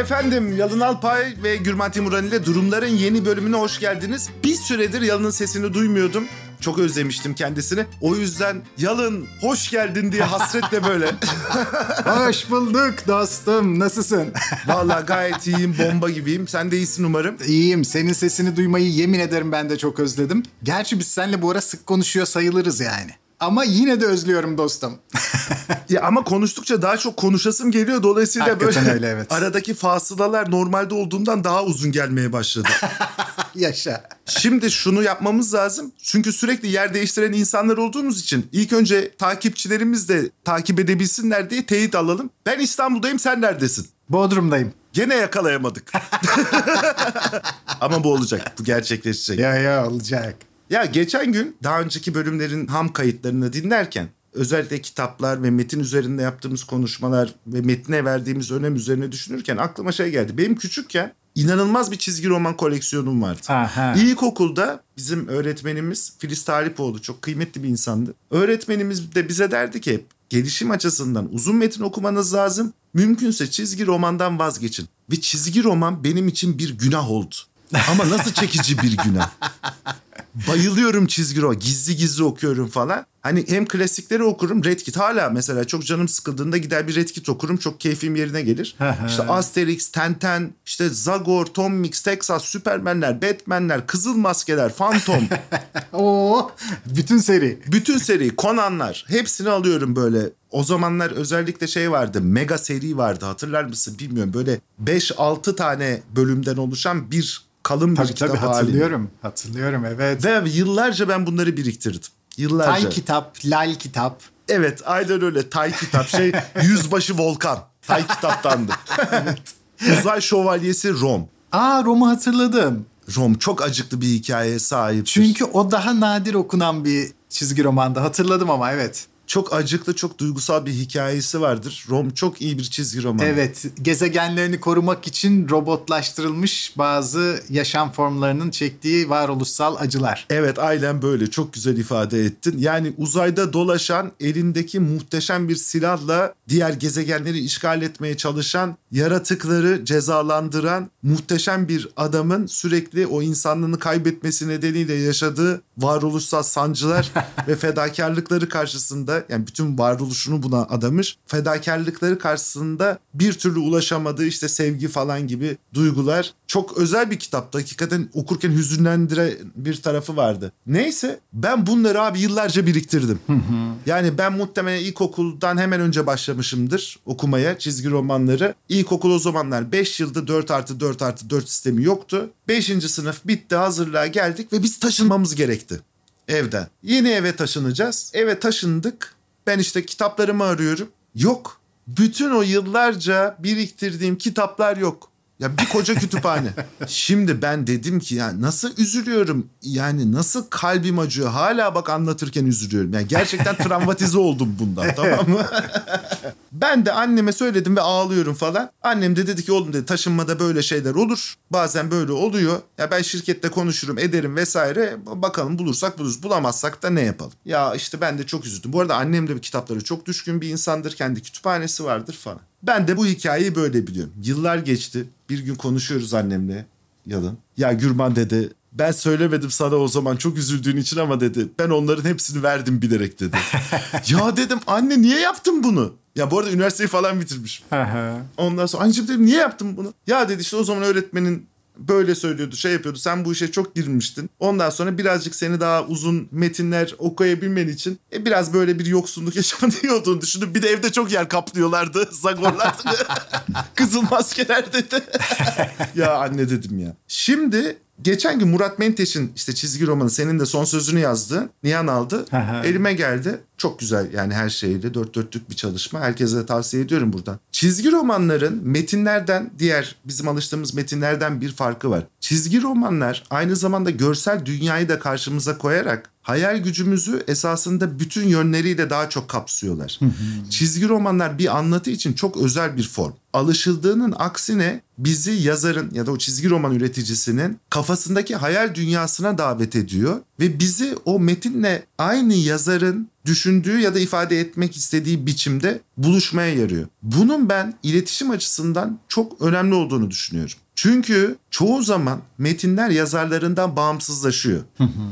Efendim Yalın Alpay ve Gürman Timuran ile Durumların yeni bölümüne hoş geldiniz. Bir süredir Yalın'ın sesini duymuyordum. Çok özlemiştim kendisini. O yüzden Yalın hoş geldin diye hasretle böyle. Hoş bulduk dostum. Nasılsın? Vallahi gayet iyiyim, bomba gibiyim. Sen de iyisin umarım. İyiyim. Senin sesini duymayı yemin ederim ben de çok özledim. Gerçi biz seninle bu ara sık konuşuyor sayılırız yani. Ama yine de özlüyorum dostum. Ya ama konuştukça daha çok konuşasım geliyor. Dolayısıyla Hakikaten böyle öyle, evet. aradaki fasılalar normalde olduğundan daha uzun gelmeye başladı. Yaşa. Şimdi şunu yapmamız lazım. Çünkü sürekli yer değiştiren insanlar olduğumuz için ilk önce takipçilerimiz de takip edebilsinler diye teyit alalım. Ben İstanbul'dayım sen neredesin? Bodrum'dayım. Gene yakalayamadık. Ama bu olacak. Bu gerçekleşecek. Ya ya olacak. Ya geçen gün daha önceki bölümlerin ham kayıtlarını dinlerken özellikle kitaplar ve metin üzerinde yaptığımız konuşmalar ve metne verdiğimiz önem üzerine düşünürken aklıma şey geldi. Benim küçükken inanılmaz bir çizgi roman koleksiyonum vardı. Aha. İlkokulda bizim öğretmenimiz Filiz Talipoğlu çok kıymetli bir insandı. Öğretmenimiz de bize derdi ki hep gelişim açısından uzun metin okumanız lazım. Mümkünse çizgi romandan vazgeçin. Ve çizgi roman benim için bir günah oldu. Ama nasıl çekici bir günah. Bayılıyorum çizgi roman. Gizli gizli okuyorum falan. Hani hem klasikleri okurum. Red Kit hala mesela çok canım sıkıldığında gider bir Red Kit okurum. Çok keyfim yerine gelir. işte Asterix, Tenten, işte Zagor, Tom Mix, Texas, Supermanler, Batmanler, Kızıl Maskeler, Phantom. Oo, bütün seri. Bütün seri, Conan'lar hepsini alıyorum böyle. O zamanlar özellikle şey vardı. Mega seri vardı hatırlar mısın bilmiyorum. Böyle 5-6 tane bölümden oluşan bir kalın bir Tabii kitap tabii hatırlıyorum. Hatırlıyorum evet. Ve yıllarca ben bunları biriktirdim. Yıllarca. Tay kitap, lal kitap. Evet aynen öyle. Tay kitap şey Yüzbaşı Volkan. Tay kitaptandı. Uzay Şövalyesi Rom. Aa Rom'u hatırladım. Rom çok acıklı bir hikayeye sahip. Çünkü o daha nadir okunan bir çizgi romanda. Hatırladım ama evet. Çok acıklı, çok duygusal bir hikayesi vardır. Rom çok iyi bir çizgi roman. Evet, gezegenlerini korumak için robotlaştırılmış bazı yaşam formlarının çektiği varoluşsal acılar. Evet aynen böyle çok güzel ifade ettin. Yani uzayda dolaşan elindeki muhteşem bir silahla diğer gezegenleri işgal etmeye çalışan yaratıkları cezalandıran muhteşem bir adamın sürekli o insanlığını kaybetmesi nedeniyle yaşadığı varoluşsal sancılar ve fedakarlıkları karşısında yani bütün varoluşunu buna adamış. Fedakarlıkları karşısında bir türlü ulaşamadığı işte sevgi falan gibi duygular. Çok özel bir kitaptı. Hakikaten okurken hüzünlendiren bir tarafı vardı. Neyse ben bunları abi yıllarca biriktirdim. Yani ben muhtemelen ilkokuldan hemen önce başlamışımdır okumaya çizgi romanları. İlkokul o zamanlar 5 yılda 4 artı 4 artı 4 sistemi yoktu. 5. sınıf bitti hazırlığa geldik ve biz taşınmamız gerekti evden. Yeni eve taşınacağız. Eve taşındık. Ben işte kitaplarımı arıyorum. Yok. Bütün o yıllarca biriktirdiğim kitaplar yok. Ya bir koca kütüphane. Şimdi ben dedim ki ya nasıl üzülüyorum. Yani nasıl kalbim acıyor. Hala bak anlatırken üzülüyorum. Yani gerçekten travmatize oldum bundan tamam mı? ben de anneme söyledim ve ağlıyorum falan. Annem de dedi ki oğlum dedi taşınmada böyle şeyler olur. Bazen böyle oluyor. Ya ben şirkette konuşurum ederim vesaire. Bakalım bulursak buluruz. Bulamazsak da ne yapalım? Ya işte ben de çok üzüldüm. Bu arada annem de kitaplara çok düşkün bir insandır. Kendi kütüphanesi vardır falan. Ben de bu hikayeyi böyle biliyorum. Yıllar geçti. Bir gün konuşuyoruz annemle. Yalın. Ya Gürman dedi ben söylemedim sana o zaman çok üzüldüğün için ama dedi. Ben onların hepsini verdim bilerek dedi. ya dedim anne niye yaptın bunu? Ya bu arada üniversiteyi falan bitirmiş. Ondan sonra anneciğim dedim niye yaptın bunu? Ya dedi işte o zaman öğretmenin böyle söylüyordu şey yapıyordu sen bu işe çok girmiştin. Ondan sonra birazcık seni daha uzun metinler okuyabilmen için e, biraz böyle bir yoksunluk yaşamanı olduğunu düşündüm. Bir de evde çok yer kaplıyorlardı Zagorlar. Kızıl maskeler dedi. ya anne dedim ya. Şimdi geçen gün Murat Menteş'in işte çizgi romanı senin de son sözünü yazdı. Nihan aldı. Elime geldi. Çok güzel yani her şeyle dört dörtlük bir çalışma. Herkese de tavsiye ediyorum buradan. Çizgi romanların metinlerden diğer bizim alıştığımız metinlerden bir farkı var. Çizgi romanlar aynı zamanda görsel dünyayı da karşımıza koyarak hayal gücümüzü esasında bütün yönleriyle daha çok kapsıyorlar. Çizgi romanlar bir anlatı için çok özel bir form. Alışıldığının aksine bizi yazarın ya da o çizgi roman üreticisinin kafasındaki hayal dünyasına davet ediyor ve bizi o metinle aynı yazarın düşündüğü ya da ifade etmek istediği biçimde buluşmaya yarıyor. Bunun ben iletişim açısından çok önemli olduğunu düşünüyorum. Çünkü çoğu zaman metinler yazarlarından bağımsızlaşıyor.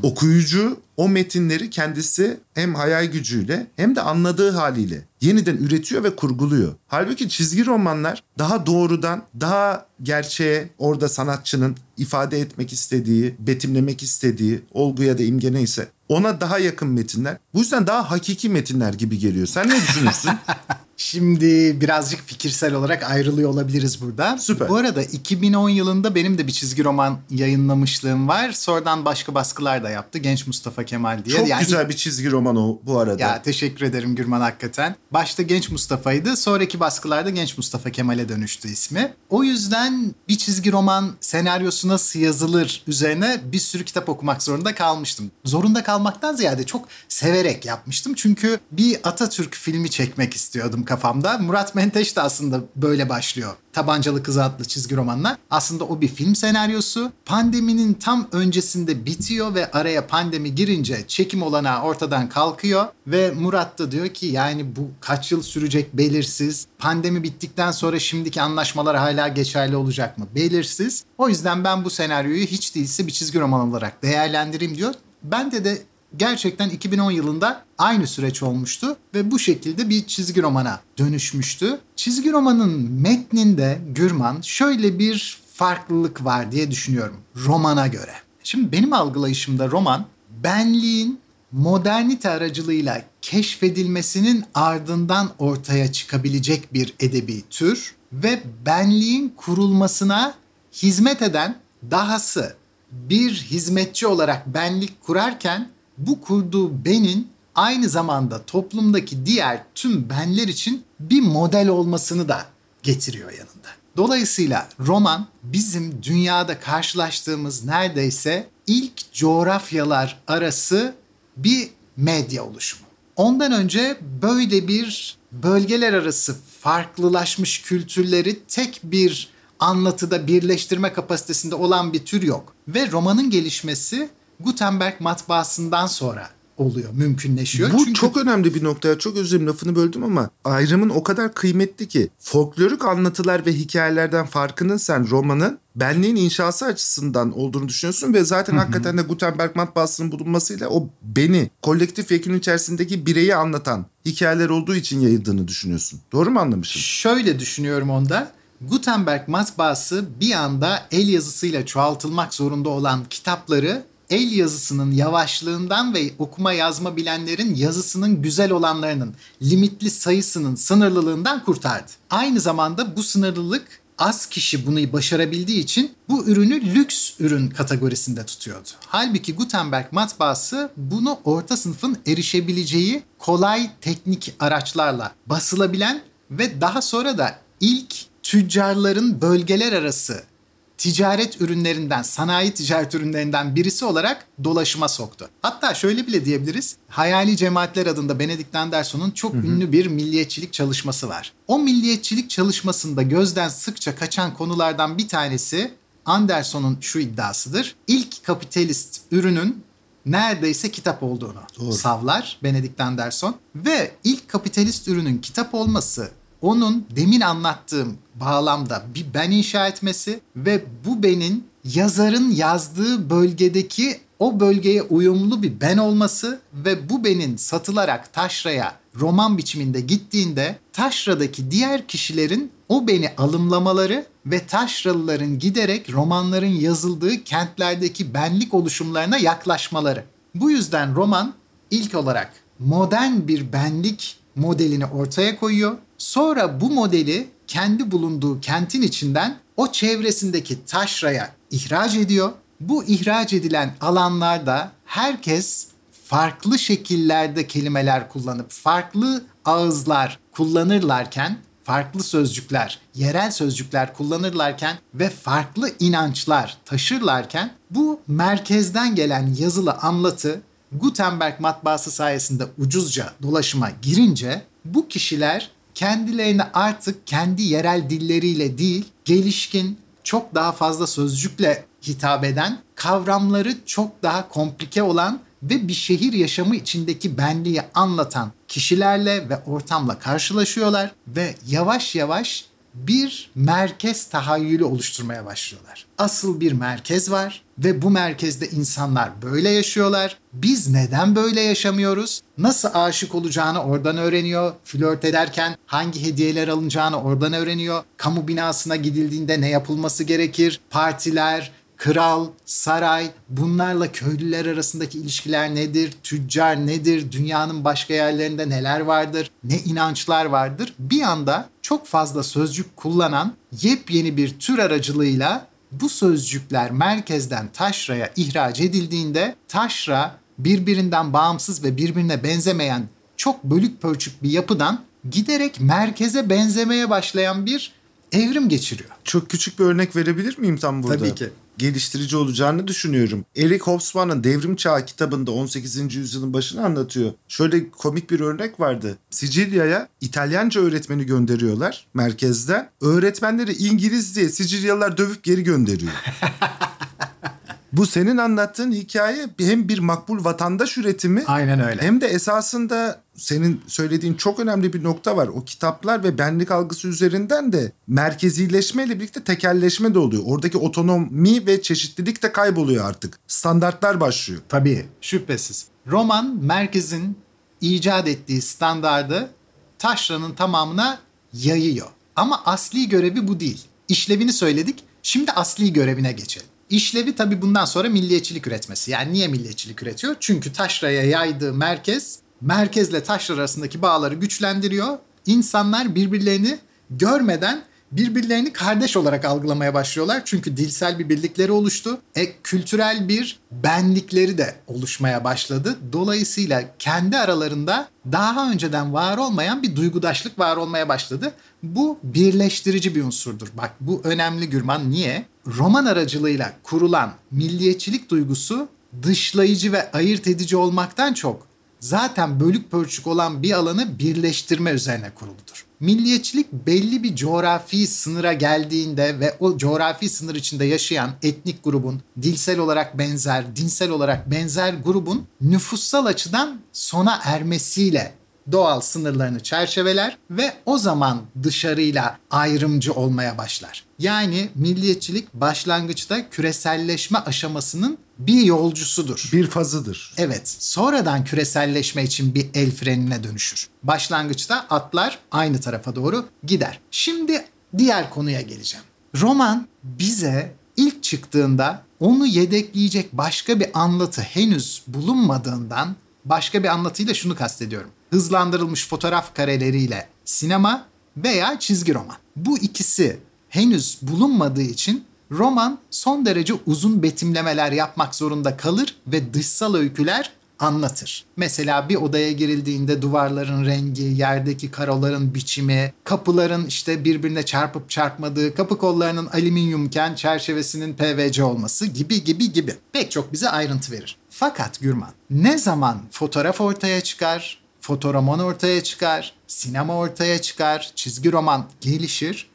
Okuyucu o metinleri kendisi hem hayal gücüyle hem de anladığı haliyle yeniden üretiyor ve kurguluyor. Halbuki çizgi romanlar daha doğrudan, daha gerçeğe orada sanatçının ifade etmek istediği, betimlemek istediği olgu ya da imge neyse ona daha yakın metinler. Bu yüzden daha hakiki metinler gibi geliyor. Sen ne düşünürsün? Şimdi birazcık fikirsel olarak ayrılıyor olabiliriz burada. Süper. Bu arada 2010 yılında benim de bir çizgi roman yayınlamışlığım var. Sonradan başka baskılar da yaptı. Genç Mustafa Kemal diye. Çok Yani güzel bir çizgi roman o bu arada. Ya teşekkür ederim Gürman hakikaten. Başta Genç Mustafa'ydı. Sonraki baskılarda Genç Mustafa Kemal'e dönüştü ismi. O yüzden bir çizgi roman senaryosu nasıl yazılır üzerine bir sürü kitap okumak zorunda kalmıştım. Zorunda kalmaktan ziyade çok severek yapmıştım. Çünkü bir Atatürk filmi çekmek istiyordum kafamda. Murat Menteş de aslında böyle başlıyor. Tabancalı Kız adlı çizgi romanla. Aslında o bir film senaryosu. Pandeminin tam öncesinde bitiyor ve araya pandemi girince çekim olanağı ortadan kalkıyor. Ve Murat da diyor ki yani bu kaç yıl sürecek belirsiz. Pandemi bittikten sonra şimdiki anlaşmalar hala geçerli olacak mı belirsiz. O yüzden ben bu senaryoyu hiç değilse bir çizgi roman olarak değerlendireyim diyor. Bende de gerçekten 2010 yılında aynı süreç olmuştu ve bu şekilde bir çizgi romana dönüşmüştü. Çizgi romanın metninde Gürman şöyle bir farklılık var diye düşünüyorum romana göre. Şimdi benim algılayışımda roman benliğin modernite aracılığıyla keşfedilmesinin ardından ortaya çıkabilecek bir edebi tür ve benliğin kurulmasına hizmet eden dahası bir hizmetçi olarak benlik kurarken bu kurduğu benin aynı zamanda toplumdaki diğer tüm benler için bir model olmasını da getiriyor yanında. Dolayısıyla roman bizim dünyada karşılaştığımız neredeyse ilk coğrafyalar arası bir medya oluşumu. Ondan önce böyle bir bölgeler arası farklılaşmış kültürleri tek bir anlatıda birleştirme kapasitesinde olan bir tür yok. Ve romanın gelişmesi Gutenberg matbaasından sonra oluyor, mümkünleşiyor. Bu Çünkü çok önemli bir nokta. Çok özür dilerim lafını böldüm ama ayrımın o kadar kıymetli ki folklorik anlatılar ve hikayelerden farkının sen romanın benliğin inşası açısından olduğunu düşünüyorsun ve zaten hakikaten de Gutenberg matbaasının bulunmasıyla o beni kolektif yekün içerisindeki bireyi anlatan hikayeler olduğu için yayıldığını düşünüyorsun. Doğru mu anlamışım? Şöyle düşünüyorum onda. Gutenberg matbaası bir anda el yazısıyla çoğaltılmak zorunda olan kitapları el yazısının yavaşlığından ve okuma yazma bilenlerin yazısının güzel olanlarının limitli sayısının sınırlılığından kurtardı. Aynı zamanda bu sınırlılık az kişi bunu başarabildiği için bu ürünü lüks ürün kategorisinde tutuyordu. Halbuki Gutenberg matbaası bunu orta sınıfın erişebileceği kolay teknik araçlarla basılabilen ve daha sonra da ilk tüccarların bölgeler arası ticaret ürünlerinden, sanayi ticaret ürünlerinden birisi olarak dolaşıma soktu. Hatta şöyle bile diyebiliriz. Hayali Cemaatler adında Benedict Anderson'un çok ünlü bir milliyetçilik çalışması var. O milliyetçilik çalışmasında gözden sıkça kaçan konulardan bir tanesi Anderson'un şu iddiasıdır. İlk kapitalist ürünün neredeyse kitap olduğunu Doğru. savlar Benedict Anderson ve ilk kapitalist ürünün kitap olması onun demin anlattığım bağlamda bir ben inşa etmesi ve bu benin yazarın yazdığı bölgedeki o bölgeye uyumlu bir ben olması ve bu benin satılarak taşraya roman biçiminde gittiğinde taşradaki diğer kişilerin o beni alımlamaları ve taşralıların giderek romanların yazıldığı kentlerdeki benlik oluşumlarına yaklaşmaları. Bu yüzden roman ilk olarak modern bir benlik modelini ortaya koyuyor. Sonra bu modeli kendi bulunduğu kentin içinden o çevresindeki taşraya ihraç ediyor. Bu ihraç edilen alanlarda herkes farklı şekillerde kelimeler kullanıp farklı ağızlar kullanırlarken farklı sözcükler, yerel sözcükler kullanırlarken ve farklı inançlar taşırlarken bu merkezden gelen yazılı anlatı Gutenberg matbaası sayesinde ucuzca dolaşıma girince bu kişiler kendilerini artık kendi yerel dilleriyle değil, gelişkin, çok daha fazla sözcükle hitap eden, kavramları çok daha komplike olan ve bir şehir yaşamı içindeki benliği anlatan kişilerle ve ortamla karşılaşıyorlar ve yavaş yavaş bir merkez tahayyülü oluşturmaya başlıyorlar. Asıl bir merkez var ve bu merkezde insanlar böyle yaşıyorlar. Biz neden böyle yaşamıyoruz? Nasıl aşık olacağını oradan öğreniyor. Flört ederken hangi hediyeler alınacağını oradan öğreniyor. Kamu binasına gidildiğinde ne yapılması gerekir? Partiler, kral, saray, bunlarla köylüler arasındaki ilişkiler nedir? Tüccar nedir? Dünyanın başka yerlerinde neler vardır? Ne inançlar vardır? Bir anda çok fazla sözcük kullanan yepyeni bir tür aracılığıyla bu sözcükler merkezden taşraya ihraç edildiğinde taşra birbirinden bağımsız ve birbirine benzemeyen çok bölük pörçük bir yapıdan giderek merkeze benzemeye başlayan bir evrim geçiriyor. Çok küçük bir örnek verebilir miyim tam burada? Tabii ki. Geliştirici olacağını düşünüyorum. Eric Hobsbawm'ın Devrim Çağı kitabında 18. yüzyılın başını anlatıyor. Şöyle komik bir örnek vardı. Sicilya'ya İtalyanca öğretmeni gönderiyorlar merkezden. Öğretmenleri İngiliz diye Sicilyalılar dövüp geri gönderiyor. Bu senin anlattığın hikaye hem bir makbul vatandaş üretimi Aynen öyle. hem de esasında senin söylediğin çok önemli bir nokta var. O kitaplar ve benlik algısı üzerinden de merkezileşmeyle birlikte tekelleşme de oluyor. Oradaki otonomi ve çeşitlilik de kayboluyor artık. Standartlar başlıyor. Tabii şüphesiz. Roman merkezin icat ettiği standardı taşranın tamamına yayıyor. Ama asli görevi bu değil. İşlevini söyledik. Şimdi asli görevine geçelim. İşlevi tabii bundan sonra milliyetçilik üretmesi. Yani niye milliyetçilik üretiyor? Çünkü taşraya yaydığı merkez merkezle taşra arasındaki bağları güçlendiriyor. İnsanlar birbirlerini görmeden birbirlerini kardeş olarak algılamaya başlıyorlar. Çünkü dilsel bir birlikleri oluştu. E, kültürel bir benlikleri de oluşmaya başladı. Dolayısıyla kendi aralarında daha önceden var olmayan bir duygudaşlık var olmaya başladı. Bu birleştirici bir unsurdur. Bak bu önemli Gürman. Niye? Roman aracılığıyla kurulan milliyetçilik duygusu dışlayıcı ve ayırt edici olmaktan çok zaten bölük pörçük olan bir alanı birleştirme üzerine kuruludur. Milliyetçilik belli bir coğrafi sınıra geldiğinde ve o coğrafi sınır içinde yaşayan etnik grubun dilsel olarak benzer, dinsel olarak benzer grubun nüfussal açıdan sona ermesiyle doğal sınırlarını çerçeveler ve o zaman dışarıyla ayrımcı olmaya başlar. Yani milliyetçilik başlangıçta küreselleşme aşamasının bir yolcusudur. Bir fazıdır. Evet, sonradan küreselleşme için bir el frenine dönüşür. Başlangıçta atlar aynı tarafa doğru gider. Şimdi diğer konuya geleceğim. Roman bize ilk çıktığında onu yedekleyecek başka bir anlatı henüz bulunmadığından başka bir anlatıyla şunu kastediyorum. Hızlandırılmış fotoğraf kareleriyle sinema veya çizgi roman. Bu ikisi henüz bulunmadığı için roman son derece uzun betimlemeler yapmak zorunda kalır ve dışsal öyküler anlatır. Mesela bir odaya girildiğinde duvarların rengi, yerdeki karoların biçimi, kapıların işte birbirine çarpıp çarpmadığı, kapı kollarının alüminyumken çerçevesinin PVC olması gibi gibi gibi. Pek çok bize ayrıntı verir. Fakat Gürman ne zaman fotoğraf ortaya çıkar, fotoroman ortaya çıkar, sinema ortaya çıkar, çizgi roman gelişir,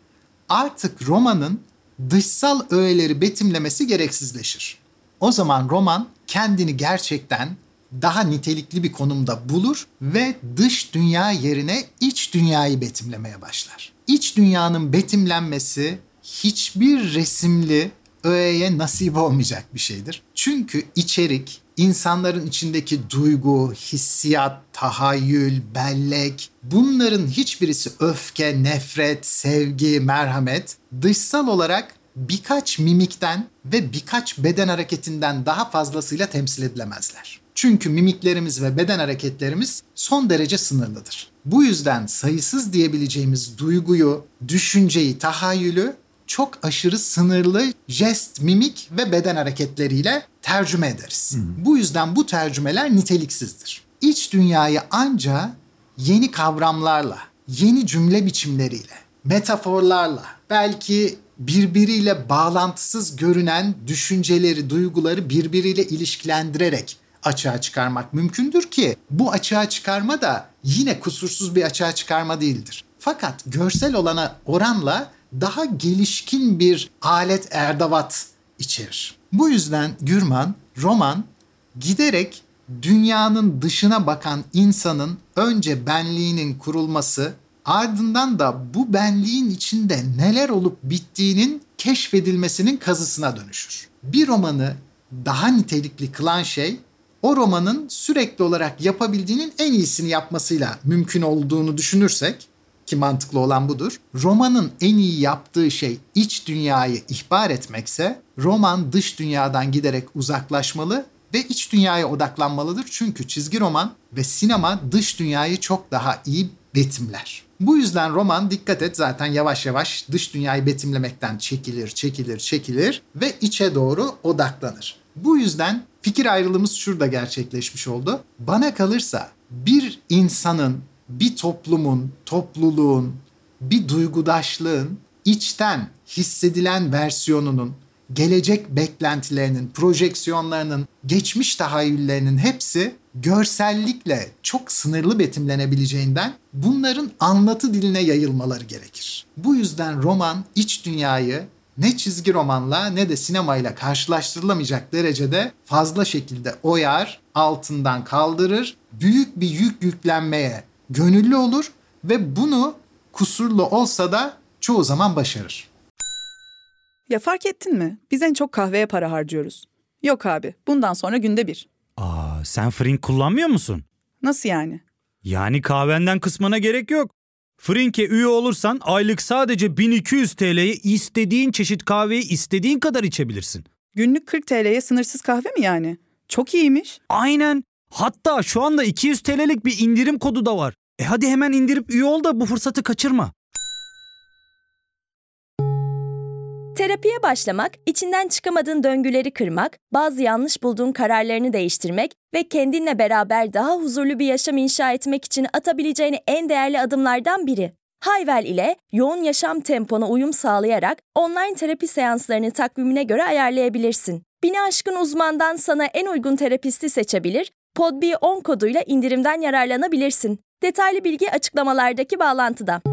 artık romanın dışsal öğeleri betimlemesi gereksizleşir. O zaman roman kendini gerçekten daha nitelikli bir konumda bulur ve dış dünya yerine iç dünyayı betimlemeye başlar. İç dünyanın betimlenmesi hiçbir resimli öğeye nasip olmayacak bir şeydir. Çünkü içerik insanların içindeki duygu, hissiyat, tahayyül, bellek bunların hiçbirisi öfke, nefret, sevgi, merhamet dışsal olarak birkaç mimikten ve birkaç beden hareketinden daha fazlasıyla temsil edilemezler. Çünkü mimiklerimiz ve beden hareketlerimiz son derece sınırlıdır. Bu yüzden sayısız diyebileceğimiz duyguyu, düşünceyi, tahayyülü çok aşırı sınırlı jest, mimik ve beden hareketleriyle tercüme ederiz. Bu yüzden bu tercümeler niteliksizdir. İç dünyayı anca yeni kavramlarla, yeni cümle biçimleriyle, metaforlarla, belki birbiriyle bağlantısız görünen düşünceleri, duyguları birbiriyle ilişkilendirerek açığa çıkarmak mümkündür ki bu açığa çıkarma da yine kusursuz bir açığa çıkarma değildir. Fakat görsel olana oranla daha gelişkin bir alet erdavat içerir. Bu yüzden Gürman roman giderek dünyanın dışına bakan insanın önce benliğinin kurulması ardından da bu benliğin içinde neler olup bittiğinin keşfedilmesinin kazısına dönüşür. Bir romanı daha nitelikli kılan şey o romanın sürekli olarak yapabildiğinin en iyisini yapmasıyla mümkün olduğunu düşünürsek ki mantıklı olan budur. Romanın en iyi yaptığı şey iç dünyayı ihbar etmekse roman dış dünyadan giderek uzaklaşmalı ve iç dünyaya odaklanmalıdır. Çünkü çizgi roman ve sinema dış dünyayı çok daha iyi betimler. Bu yüzden roman dikkat et zaten yavaş yavaş dış dünyayı betimlemekten çekilir, çekilir, çekilir ve içe doğru odaklanır. Bu yüzden fikir ayrılığımız şurada gerçekleşmiş oldu. Bana kalırsa bir insanın, bir toplumun, topluluğun, bir duygudaşlığın içten hissedilen versiyonunun, gelecek beklentilerinin, projeksiyonlarının, geçmiş tahayyüllerinin hepsi görsellikle çok sınırlı betimlenebileceğinden bunların anlatı diline yayılmaları gerekir. Bu yüzden roman iç dünyayı ne çizgi romanla ne de sinemayla karşılaştırılamayacak derecede fazla şekilde oyar, altından kaldırır, büyük bir yük yüklenmeye gönüllü olur ve bunu kusurlu olsa da çoğu zaman başarır. Ya fark ettin mi? Biz en çok kahveye para harcıyoruz. Yok abi, bundan sonra günde bir. Aa, sen Frink kullanmıyor musun? Nasıl yani? Yani kahvenden kısmına gerek yok. Frink'e üye olursan aylık sadece 1200 TL'ye istediğin çeşit kahveyi istediğin kadar içebilirsin. Günlük 40 TL'ye sınırsız kahve mi yani? Çok iyiymiş. Aynen. Hatta şu anda 200 TL'lik bir indirim kodu da var. E hadi hemen indirip üye ol da bu fırsatı kaçırma. Terapiye başlamak, içinden çıkamadığın döngüleri kırmak, bazı yanlış bulduğun kararlarını değiştirmek ve kendinle beraber daha huzurlu bir yaşam inşa etmek için atabileceğin en değerli adımlardan biri. Hayvel ile yoğun yaşam tempona uyum sağlayarak online terapi seanslarını takvimine göre ayarlayabilirsin. Bini aşkın uzmandan sana en uygun terapisti seçebilir, PodB10 koduyla indirimden yararlanabilirsin. Detaylı bilgi açıklamalardaki bağlantıda.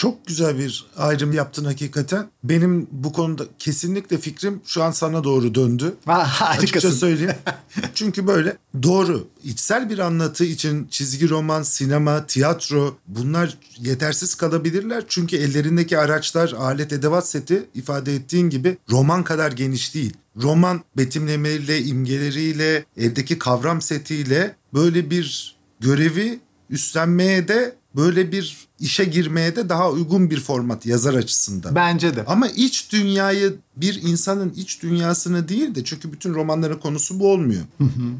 Çok güzel bir ayrım yaptın hakikaten. Benim bu konuda kesinlikle fikrim şu an sana doğru döndü. Açıkça söyleyeyim. Çünkü böyle doğru. İçsel bir anlatı için çizgi roman, sinema, tiyatro bunlar yetersiz kalabilirler. Çünkü ellerindeki araçlar, alet edevat seti ifade ettiğin gibi roman kadar geniş değil. Roman betimlemeleriyle, imgeleriyle, eldeki kavram setiyle böyle bir görevi üstlenmeye de böyle bir işe girmeye de daha uygun bir format yazar açısından. Bence de. Ama iç dünyayı bir insanın iç dünyasını değil de çünkü bütün romanların konusu bu olmuyor.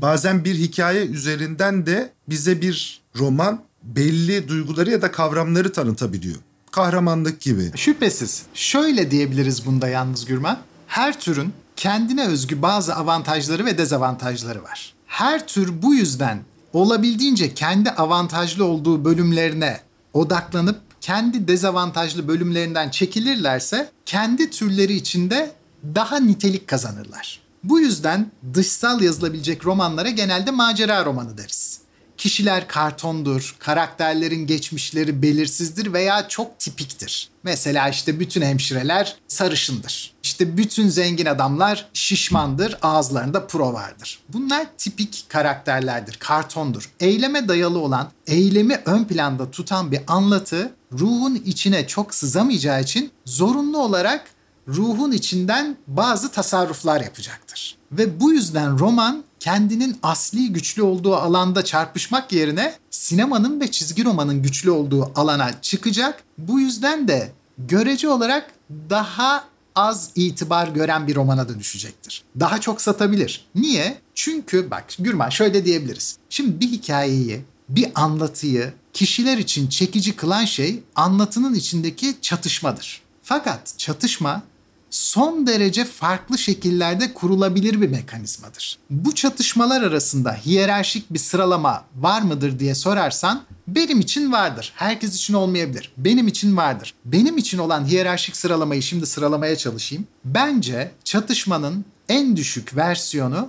Bazen bir hikaye üzerinden de bize bir roman belli duyguları ya da kavramları tanıtabiliyor. Kahramanlık gibi. Şüphesiz. Şöyle diyebiliriz bunda yalnız Gürmen. Her türün kendine özgü bazı avantajları ve dezavantajları var. Her tür bu yüzden olabildiğince kendi avantajlı olduğu bölümlerine odaklanıp kendi dezavantajlı bölümlerinden çekilirlerse kendi türleri içinde daha nitelik kazanırlar. Bu yüzden dışsal yazılabilecek romanlara genelde macera romanı deriz. Kişiler kartondur, karakterlerin geçmişleri belirsizdir veya çok tipiktir. Mesela işte bütün hemşireler sarışındır. İşte bütün zengin adamlar şişmandır, ağızlarında pro vardır. Bunlar tipik karakterlerdir, kartondur. Eyleme dayalı olan, eylemi ön planda tutan bir anlatı ruhun içine çok sızamayacağı için zorunlu olarak ruhun içinden bazı tasarruflar yapacaktır. Ve bu yüzden roman kendinin asli güçlü olduğu alanda çarpışmak yerine sinemanın ve çizgi romanın güçlü olduğu alana çıkacak. Bu yüzden de görece olarak daha az itibar gören bir romana dönüşecektir. Daha çok satabilir. Niye? Çünkü bak Gürman şöyle diyebiliriz. Şimdi bir hikayeyi, bir anlatıyı kişiler için çekici kılan şey anlatının içindeki çatışmadır. Fakat çatışma son derece farklı şekillerde kurulabilir bir mekanizmadır. Bu çatışmalar arasında hiyerarşik bir sıralama var mıdır diye sorarsan benim için vardır. Herkes için olmayabilir. Benim için vardır. Benim için olan hiyerarşik sıralamayı şimdi sıralamaya çalışayım. Bence çatışmanın en düşük versiyonu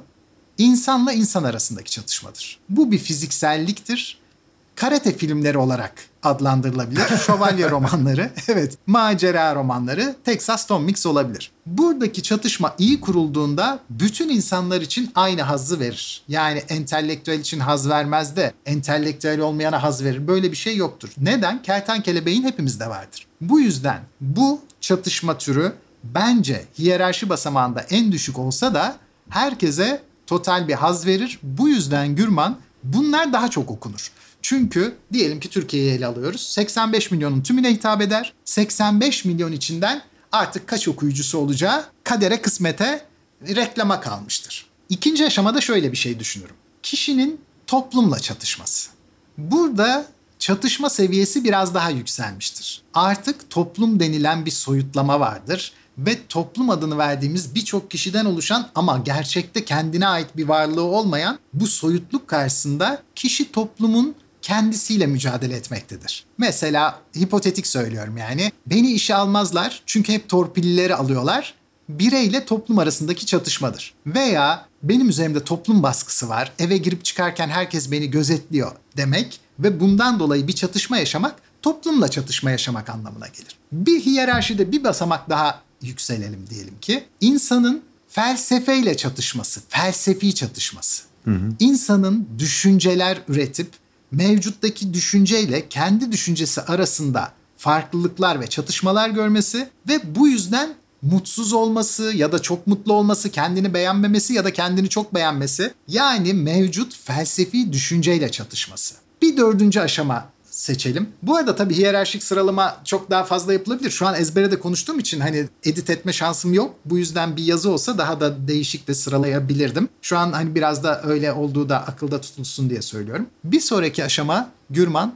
insanla insan arasındaki çatışmadır. Bu bir fizikselliktir karate filmleri olarak adlandırılabilir. Şövalye romanları, evet macera romanları, Texas Tom Mix olabilir. Buradaki çatışma iyi kurulduğunda bütün insanlar için aynı hazzı verir. Yani entelektüel için haz vermez de entelektüel olmayana haz verir. Böyle bir şey yoktur. Neden? Kertenkele beyin hepimizde vardır. Bu yüzden bu çatışma türü bence hiyerarşi basamağında en düşük olsa da herkese total bir haz verir. Bu yüzden Gürman bunlar daha çok okunur. Çünkü diyelim ki Türkiye'yi ele alıyoruz. 85 milyonun tümüne hitap eder. 85 milyon içinden artık kaç okuyucusu olacağı kadere kısmete reklama kalmıştır. İkinci aşamada şöyle bir şey düşünürüm. Kişinin toplumla çatışması. Burada çatışma seviyesi biraz daha yükselmiştir. Artık toplum denilen bir soyutlama vardır ve toplum adını verdiğimiz birçok kişiden oluşan ama gerçekte kendine ait bir varlığı olmayan bu soyutluk karşısında kişi toplumun kendisiyle mücadele etmektedir. Mesela hipotetik söylüyorum yani. Beni işe almazlar çünkü hep torpillileri alıyorlar. Bireyle toplum arasındaki çatışmadır. Veya benim üzerimde toplum baskısı var. Eve girip çıkarken herkes beni gözetliyor demek ve bundan dolayı bir çatışma yaşamak toplumla çatışma yaşamak anlamına gelir. Bir hiyerarşide bir basamak daha yükselelim diyelim ki insanın felsefeyle çatışması, felsefi çatışması. Hı hı. İnsanın düşünceler üretip mevcuttaki düşünceyle kendi düşüncesi arasında farklılıklar ve çatışmalar görmesi ve bu yüzden mutsuz olması ya da çok mutlu olması, kendini beğenmemesi ya da kendini çok beğenmesi yani mevcut felsefi düşünceyle çatışması. Bir dördüncü aşama seçelim. Bu arada tabii hiyerarşik sıralama çok daha fazla yapılabilir. Şu an ezbere de konuştuğum için hani edit etme şansım yok. Bu yüzden bir yazı olsa daha da değişik de sıralayabilirdim. Şu an hani biraz da öyle olduğu da akılda tutulsun diye söylüyorum. Bir sonraki aşama Gürman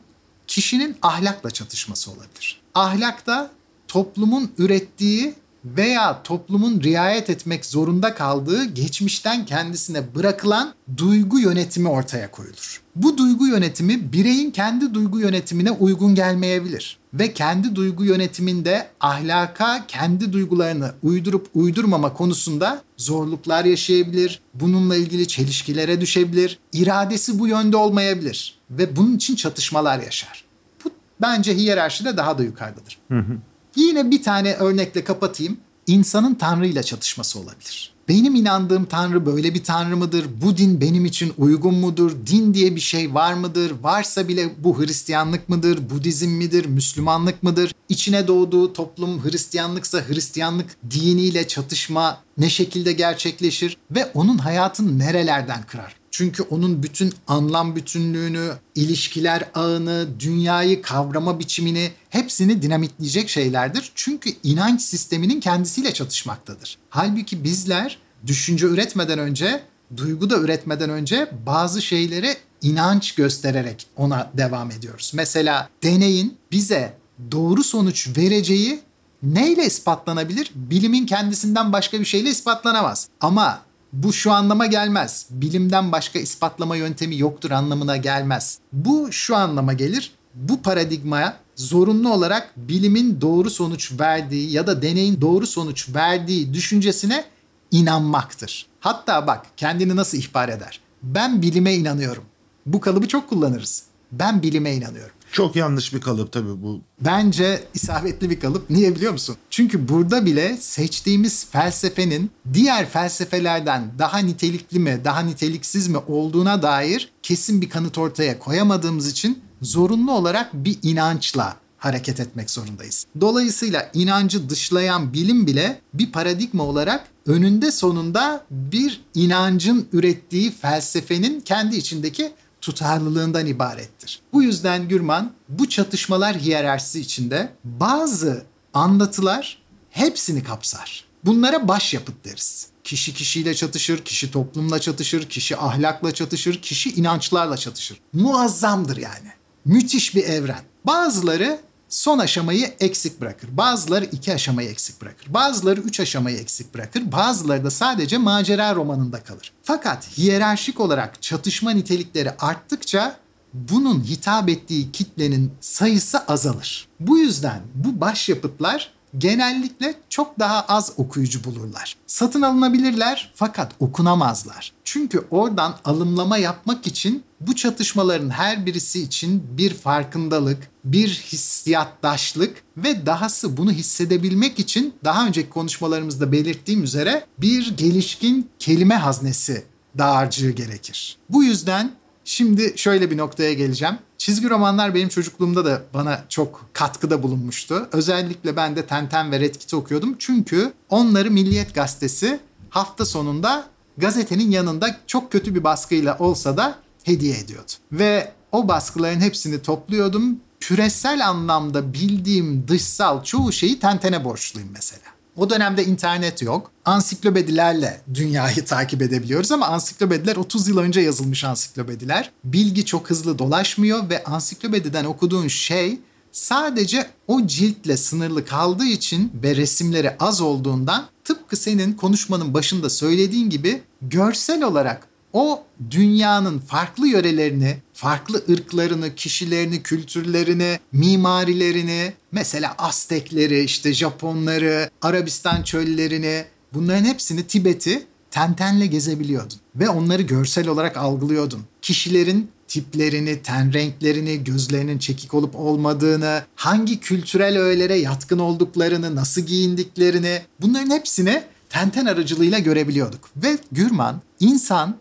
kişinin ahlakla çatışması olabilir. Ahlakta toplumun ürettiği veya toplumun riayet etmek zorunda kaldığı geçmişten kendisine bırakılan duygu yönetimi ortaya koyulur. Bu duygu yönetimi bireyin kendi duygu yönetimine uygun gelmeyebilir ve kendi duygu yönetiminde ahlaka kendi duygularını uydurup uydurmama konusunda zorluklar yaşayabilir, bununla ilgili çelişkilere düşebilir, iradesi bu yönde olmayabilir ve bunun için çatışmalar yaşar. Bu bence hiyerarşide daha da yukarıdadır. Hı hı. Yine bir tane örnekle kapatayım. İnsanın Tanrı ile çatışması olabilir. Benim inandığım Tanrı böyle bir Tanrı mıdır? Bu din benim için uygun mudur? Din diye bir şey var mıdır? Varsa bile bu Hristiyanlık mıdır? Budizm midir? Müslümanlık mıdır? İçine doğduğu toplum Hristiyanlıksa Hristiyanlık diniyle çatışma ne şekilde gerçekleşir? Ve onun hayatını nerelerden kırar? Çünkü onun bütün anlam bütünlüğünü, ilişkiler ağını, dünyayı kavrama biçimini hepsini dinamitleyecek şeylerdir. Çünkü inanç sisteminin kendisiyle çatışmaktadır. Halbuki bizler düşünce üretmeden önce, duygu da üretmeden önce bazı şeylere inanç göstererek ona devam ediyoruz. Mesela deneyin bize doğru sonuç vereceği neyle ispatlanabilir? Bilimin kendisinden başka bir şeyle ispatlanamaz. Ama bu şu anlama gelmez. Bilimden başka ispatlama yöntemi yoktur anlamına gelmez. Bu şu anlama gelir. Bu paradigmaya zorunlu olarak bilimin doğru sonuç verdiği ya da deneyin doğru sonuç verdiği düşüncesine inanmaktır. Hatta bak kendini nasıl ihbar eder. Ben bilime inanıyorum. Bu kalıbı çok kullanırız. Ben bilime inanıyorum. Çok yanlış bir kalıp tabii bu. Bence isabetli bir kalıp. Niye biliyor musun? Çünkü burada bile seçtiğimiz felsefenin diğer felsefelerden daha nitelikli mi, daha niteliksiz mi olduğuna dair kesin bir kanıt ortaya koyamadığımız için zorunlu olarak bir inançla hareket etmek zorundayız. Dolayısıyla inancı dışlayan bilim bile bir paradigma olarak önünde sonunda bir inancın ürettiği felsefenin kendi içindeki tutarlılığından ibarettir. Bu yüzden Gürman bu çatışmalar hiyerarşisi içinde bazı anlatılar hepsini kapsar. Bunlara başyapıt deriz. Kişi kişiyle çatışır, kişi toplumla çatışır, kişi ahlakla çatışır, kişi inançlarla çatışır. Muazzamdır yani. Müthiş bir evren. Bazıları son aşamayı eksik bırakır. Bazıları iki aşamayı eksik bırakır. Bazıları üç aşamayı eksik bırakır. Bazıları da sadece macera romanında kalır. Fakat hiyerarşik olarak çatışma nitelikleri arttıkça bunun hitap ettiği kitlenin sayısı azalır. Bu yüzden bu başyapıtlar genellikle çok daha az okuyucu bulurlar. Satın alınabilirler fakat okunamazlar. Çünkü oradan alımlama yapmak için bu çatışmaların her birisi için bir farkındalık, bir hissiyatdaşlık ve dahası bunu hissedebilmek için daha önceki konuşmalarımızda belirttiğim üzere bir gelişkin kelime haznesi dağarcığı gerekir. Bu yüzden Şimdi şöyle bir noktaya geleceğim. Çizgi romanlar benim çocukluğumda da bana çok katkıda bulunmuştu. Özellikle ben de Tenten ve Red Kit'i okuyordum. Çünkü onları Milliyet Gazetesi hafta sonunda gazetenin yanında çok kötü bir baskıyla olsa da hediye ediyordu. Ve o baskıların hepsini topluyordum. Küresel anlamda bildiğim dışsal çoğu şeyi Tenten'e borçluyum mesela. O dönemde internet yok. Ansiklopedilerle dünyayı takip edebiliyoruz ama ansiklopediler 30 yıl önce yazılmış ansiklopediler. Bilgi çok hızlı dolaşmıyor ve ansiklopediden okuduğun şey sadece o ciltle sınırlı kaldığı için ve resimleri az olduğundan tıpkı senin konuşmanın başında söylediğin gibi görsel olarak o dünyanın farklı yörelerini, farklı ırklarını, kişilerini, kültürlerini, mimarilerini, mesela Aztekleri, işte Japonları, Arabistan çöllerini, bunların hepsini Tibet'i tentenle gezebiliyordun ve onları görsel olarak algılıyordun. Kişilerin tiplerini, ten renklerini, gözlerinin çekik olup olmadığını, hangi kültürel öğelere yatkın olduklarını, nasıl giyindiklerini bunların hepsini tenten aracılığıyla görebiliyorduk. Ve Gürman insan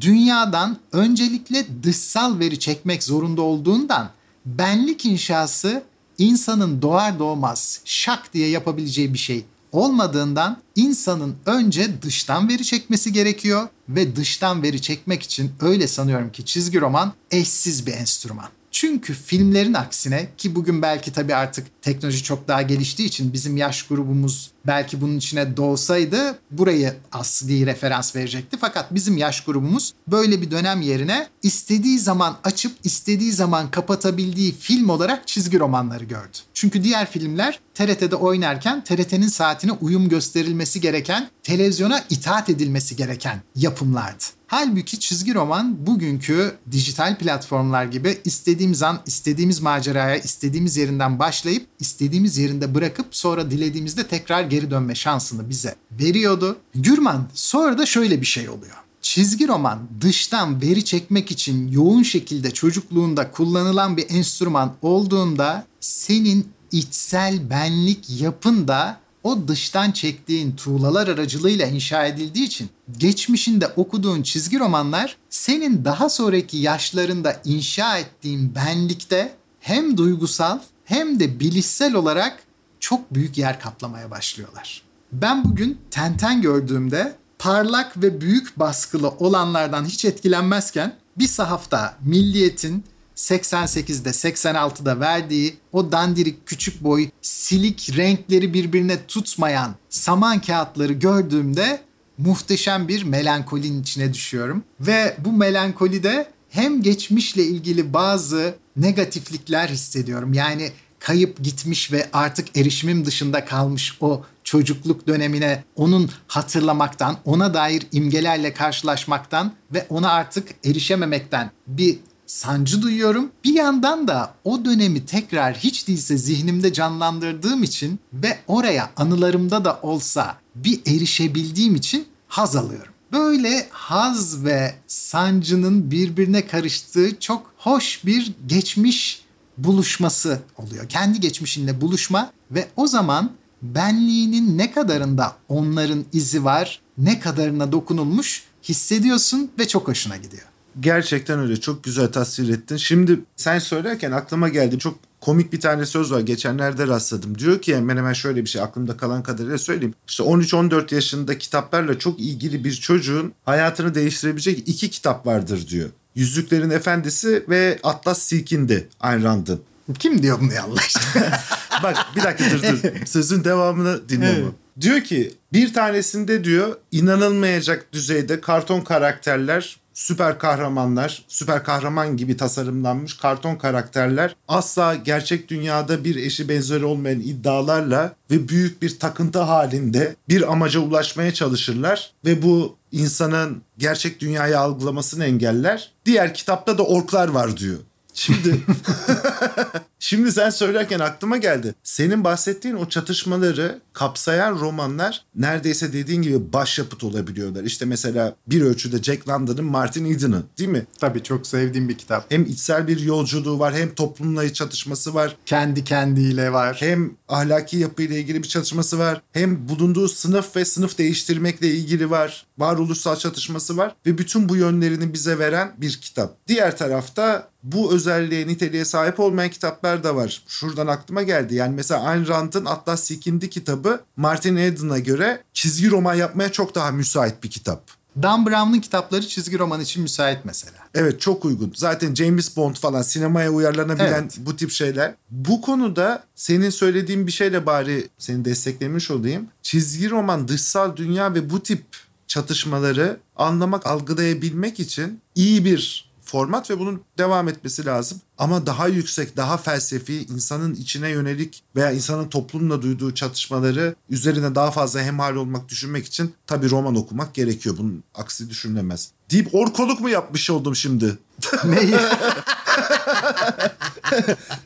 dünyadan öncelikle dışsal veri çekmek zorunda olduğundan benlik inşası insanın doğar doğmaz şak diye yapabileceği bir şey olmadığından insanın önce dıştan veri çekmesi gerekiyor ve dıştan veri çekmek için öyle sanıyorum ki çizgi roman eşsiz bir enstrüman. Çünkü filmlerin aksine ki bugün belki tabii artık teknoloji çok daha geliştiği için bizim yaş grubumuz belki bunun içine doğsaydı burayı asli referans verecekti. Fakat bizim yaş grubumuz böyle bir dönem yerine istediği zaman açıp istediği zaman kapatabildiği film olarak çizgi romanları gördü. Çünkü diğer filmler TRT'de oynarken TRT'nin saatine uyum gösterilmesi gereken, televizyona itaat edilmesi gereken yapımlardı. Halbuki çizgi roman bugünkü dijital platformlar gibi istediğimiz an istediğimiz maceraya istediğimiz yerinden başlayıp istediğimiz yerinde bırakıp sonra dilediğimizde tekrar geri dönme şansını bize veriyordu. Gürman sonra da şöyle bir şey oluyor. Çizgi roman dıştan veri çekmek için yoğun şekilde çocukluğunda kullanılan bir enstrüman olduğunda senin içsel benlik yapın da o dıştan çektiğin tuğlalar aracılığıyla inşa edildiği için geçmişinde okuduğun çizgi romanlar senin daha sonraki yaşlarında inşa ettiğin benlikte hem duygusal hem de bilişsel olarak çok büyük yer kaplamaya başlıyorlar. Ben bugün Tenten gördüğümde parlak ve büyük baskılı olanlardan hiç etkilenmezken bir sahafta Milliyet'in 88'de 86'da verdiği o dandirik küçük boy silik renkleri birbirine tutmayan saman kağıtları gördüğümde muhteşem bir melankolinin içine düşüyorum. Ve bu melankolide hem geçmişle ilgili bazı negatiflikler hissediyorum. Yani kayıp gitmiş ve artık erişimim dışında kalmış o çocukluk dönemine onun hatırlamaktan, ona dair imgelerle karşılaşmaktan ve ona artık erişememekten bir sancı duyuyorum. Bir yandan da o dönemi tekrar hiç değilse zihnimde canlandırdığım için ve oraya anılarımda da olsa bir erişebildiğim için haz alıyorum. Böyle haz ve sancının birbirine karıştığı çok hoş bir geçmiş buluşması oluyor. Kendi geçmişinle buluşma ve o zaman benliğinin ne kadarında onların izi var, ne kadarına dokunulmuş hissediyorsun ve çok hoşuna gidiyor. Gerçekten öyle. Çok güzel tasvir ettin. Şimdi sen söylerken aklıma geldi. Çok komik bir tane söz var. Geçenlerde rastladım. Diyor ki hemen hemen şöyle bir şey aklımda kalan kadarıyla söyleyeyim. İşte 13-14 yaşında kitaplarla çok ilgili bir çocuğun hayatını değiştirebilecek iki kitap vardır diyor. Yüzüklerin Efendisi ve Atlas Silkindi Ayn Rand'ın. Kim diyor bunu ya Allah aşkına? Bak bir dakika dur dur. Sözün devamını dinle Evet. Diyor ki bir tanesinde diyor inanılmayacak düzeyde karton karakterler, süper kahramanlar, süper kahraman gibi tasarımlanmış karton karakterler asla gerçek dünyada bir eşi benzeri olmayan iddialarla ve büyük bir takıntı halinde bir amaca ulaşmaya çalışırlar ve bu insanın gerçek dünyayı algılamasını engeller. Diğer kitapta da orklar var diyor. Şimdi Şimdi sen söylerken aklıma geldi. Senin bahsettiğin o çatışmaları kapsayan romanlar neredeyse dediğin gibi başyapıt olabiliyorlar. İşte mesela bir ölçüde Jack London'ın Martin Eden'ı değil mi? Tabii çok sevdiğim bir kitap. Hem içsel bir yolculuğu var hem toplumla çatışması var. Kendi kendiyle var. Hem ahlaki yapıyla ilgili bir çatışması var. Hem bulunduğu sınıf ve sınıf değiştirmekle ilgili var. Varoluşsal çatışması var. Ve bütün bu yönlerini bize veren bir kitap. Diğer tarafta bu özelliğe, niteliğe sahip olmayan kitaplar da var. Şuradan aklıma geldi. Yani mesela Ayn Rand'ın Atlas Sikindi kitabı Martin Eden'a göre çizgi roman yapmaya çok daha müsait bir kitap. Dan Brown'un kitapları çizgi roman için müsait mesela. Evet çok uygun. Zaten James Bond falan sinemaya uyarlanabilen Evet. bu tip şeyler. Bu konuda senin söylediğin bir şeyle bari seni desteklemiş olayım. Çizgi roman, dışsal dünya ve bu tip çatışmaları anlamak, algılayabilmek için iyi bir format ve bunun devam etmesi lazım. Ama daha yüksek, daha felsefi, insanın içine yönelik veya insanın toplumla duyduğu çatışmaları üzerine daha fazla hemhal olmak, düşünmek için tabii roman okumak gerekiyor. Bunun aksi düşünülemez. Deyip orkoluk mu yapmış oldum şimdi? Neyi?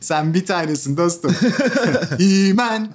Sen bir tanesin dostum. Himen.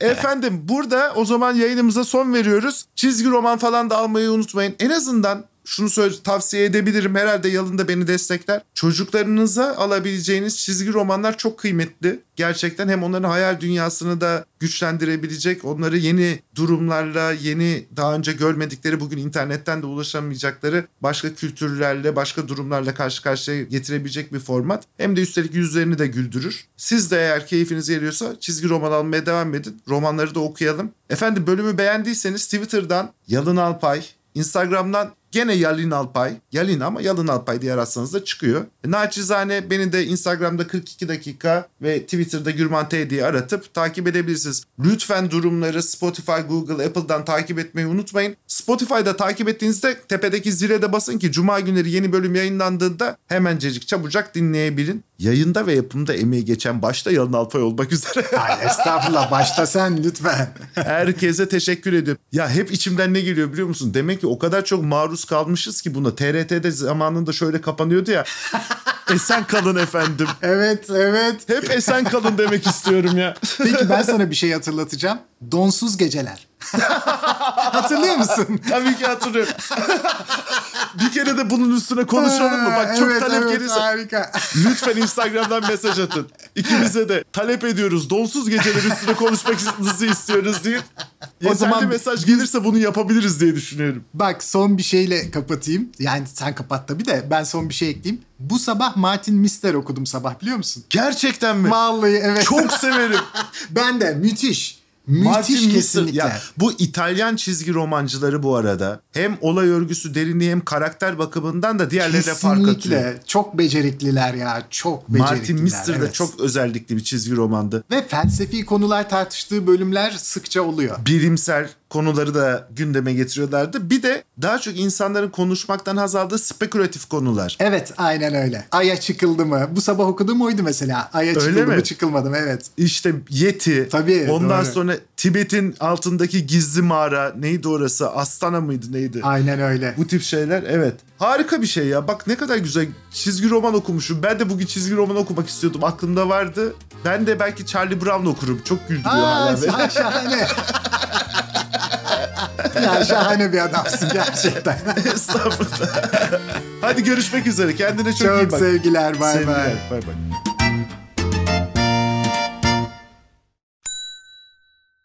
Efendim burada o zaman yayınımıza son veriyoruz. Çizgi roman falan da almayı unutmayın. En azından şunu söyle, tavsiye edebilirim. Herhalde Yalın da beni destekler. Çocuklarınıza alabileceğiniz çizgi romanlar çok kıymetli. Gerçekten hem onların hayal dünyasını da güçlendirebilecek, onları yeni durumlarla, yeni daha önce görmedikleri, bugün internetten de ulaşamayacakları başka kültürlerle, başka durumlarla karşı karşıya getirebilecek bir format. Hem de üstelik yüzlerini de güldürür. Siz de eğer keyfiniz geliyorsa çizgi roman almaya devam edin. Romanları da okuyalım. Efendim bölümü beğendiyseniz Twitter'dan Yalın Alpay, Instagram'dan gene Yalin Alpay. Yalin ama Yalın Alpay diye aratsanız da çıkıyor. E, naçizane beni de Instagram'da 42 dakika ve Twitter'da Gürman T diye aratıp takip edebilirsiniz. Lütfen durumları Spotify, Google, Apple'dan takip etmeyi unutmayın. Spotify'da takip ettiğinizde tepedeki zile de basın ki Cuma günleri yeni bölüm yayınlandığında hemencecik çabucak dinleyebilin. Yayında ve yapımda emeği geçen başta Yalın Alpay olmak üzere. Ay estağfurullah başta sen lütfen. Herkese teşekkür ediyorum. Ya hep içimden ne geliyor biliyor musun? Demek ki o kadar çok maruz kalmışız ki buna. TRT'de zamanında şöyle kapanıyordu ya. esen kalın efendim. Evet evet. Hep esen kalın demek istiyorum ya. Peki ben sana bir şey hatırlatacağım. Donsuz geceler. Hatırlıyor musun? Tabii ki hatırlıyorum. bir kere de bunun üstüne konuşalım mı? Bak çok evet, talep evet, gelirse. Harika. Lütfen Instagram'dan mesaj atın. İkimize de talep ediyoruz. Donsuz geceler üstüne konuşmanızı istiyoruz diye. Yeterli zaman mesaj gelirse bunu yapabiliriz diye düşünüyorum. Bak son bir şeyle kapatayım. Yani sen kapat tabii de ben son bir şey ekleyeyim. Bu sabah Martin Mister okudum sabah biliyor musun? Gerçekten mi? Vallahi evet. Çok severim. ben de müthiş. Müthiş Martin kesinlikle. Ya, bu İtalyan çizgi romancıları bu arada hem olay örgüsü derinliği hem karakter bakımından da diğerlerine fark atıyor. Çok becerikliler ya. Çok becerikliler. Martin Mister de evet. çok özellikli bir çizgi romandı. Ve felsefi konular tartıştığı bölümler sıkça oluyor. Bilimsel konuları da gündeme getiriyorlardı. Bir de daha çok insanların konuşmaktan haz aldığı spekülatif konular. Evet aynen öyle. Ay'a çıkıldı mı? Bu sabah okuduğum oydu mesela. Ay'a Öyle çıkıldı mi? mı çıkılmadı mı? Evet. İşte Yeti. Tabii, Ondan doğru. sonra Tibet'in altındaki gizli mağara neydi orası? Astana mıydı neydi? Aynen öyle. Bu tip şeyler evet. Harika bir şey ya. Bak ne kadar güzel çizgi roman okumuşum. Ben de bugün çizgi roman okumak istiyordum. Aklımda vardı. Ben de belki Charlie Brown okurum. Çok güldürüyor Aa, hala şahane. ya şahane bir adamsın gerçekten. Estağfurullah. Hadi görüşmek üzere. Kendine çok, iyi Çok bak. sevgiler. Bay bay. Bay bay.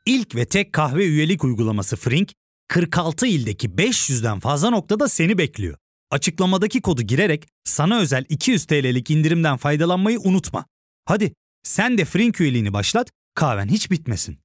İlk ve tek kahve üyelik uygulaması Frink, 46 ildeki 500'den fazla noktada seni bekliyor. Açıklamadaki kodu girerek sana özel 200 TL'lik indirimden faydalanmayı unutma. Hadi sen de Frink üyeliğini başlat, kahven hiç bitmesin.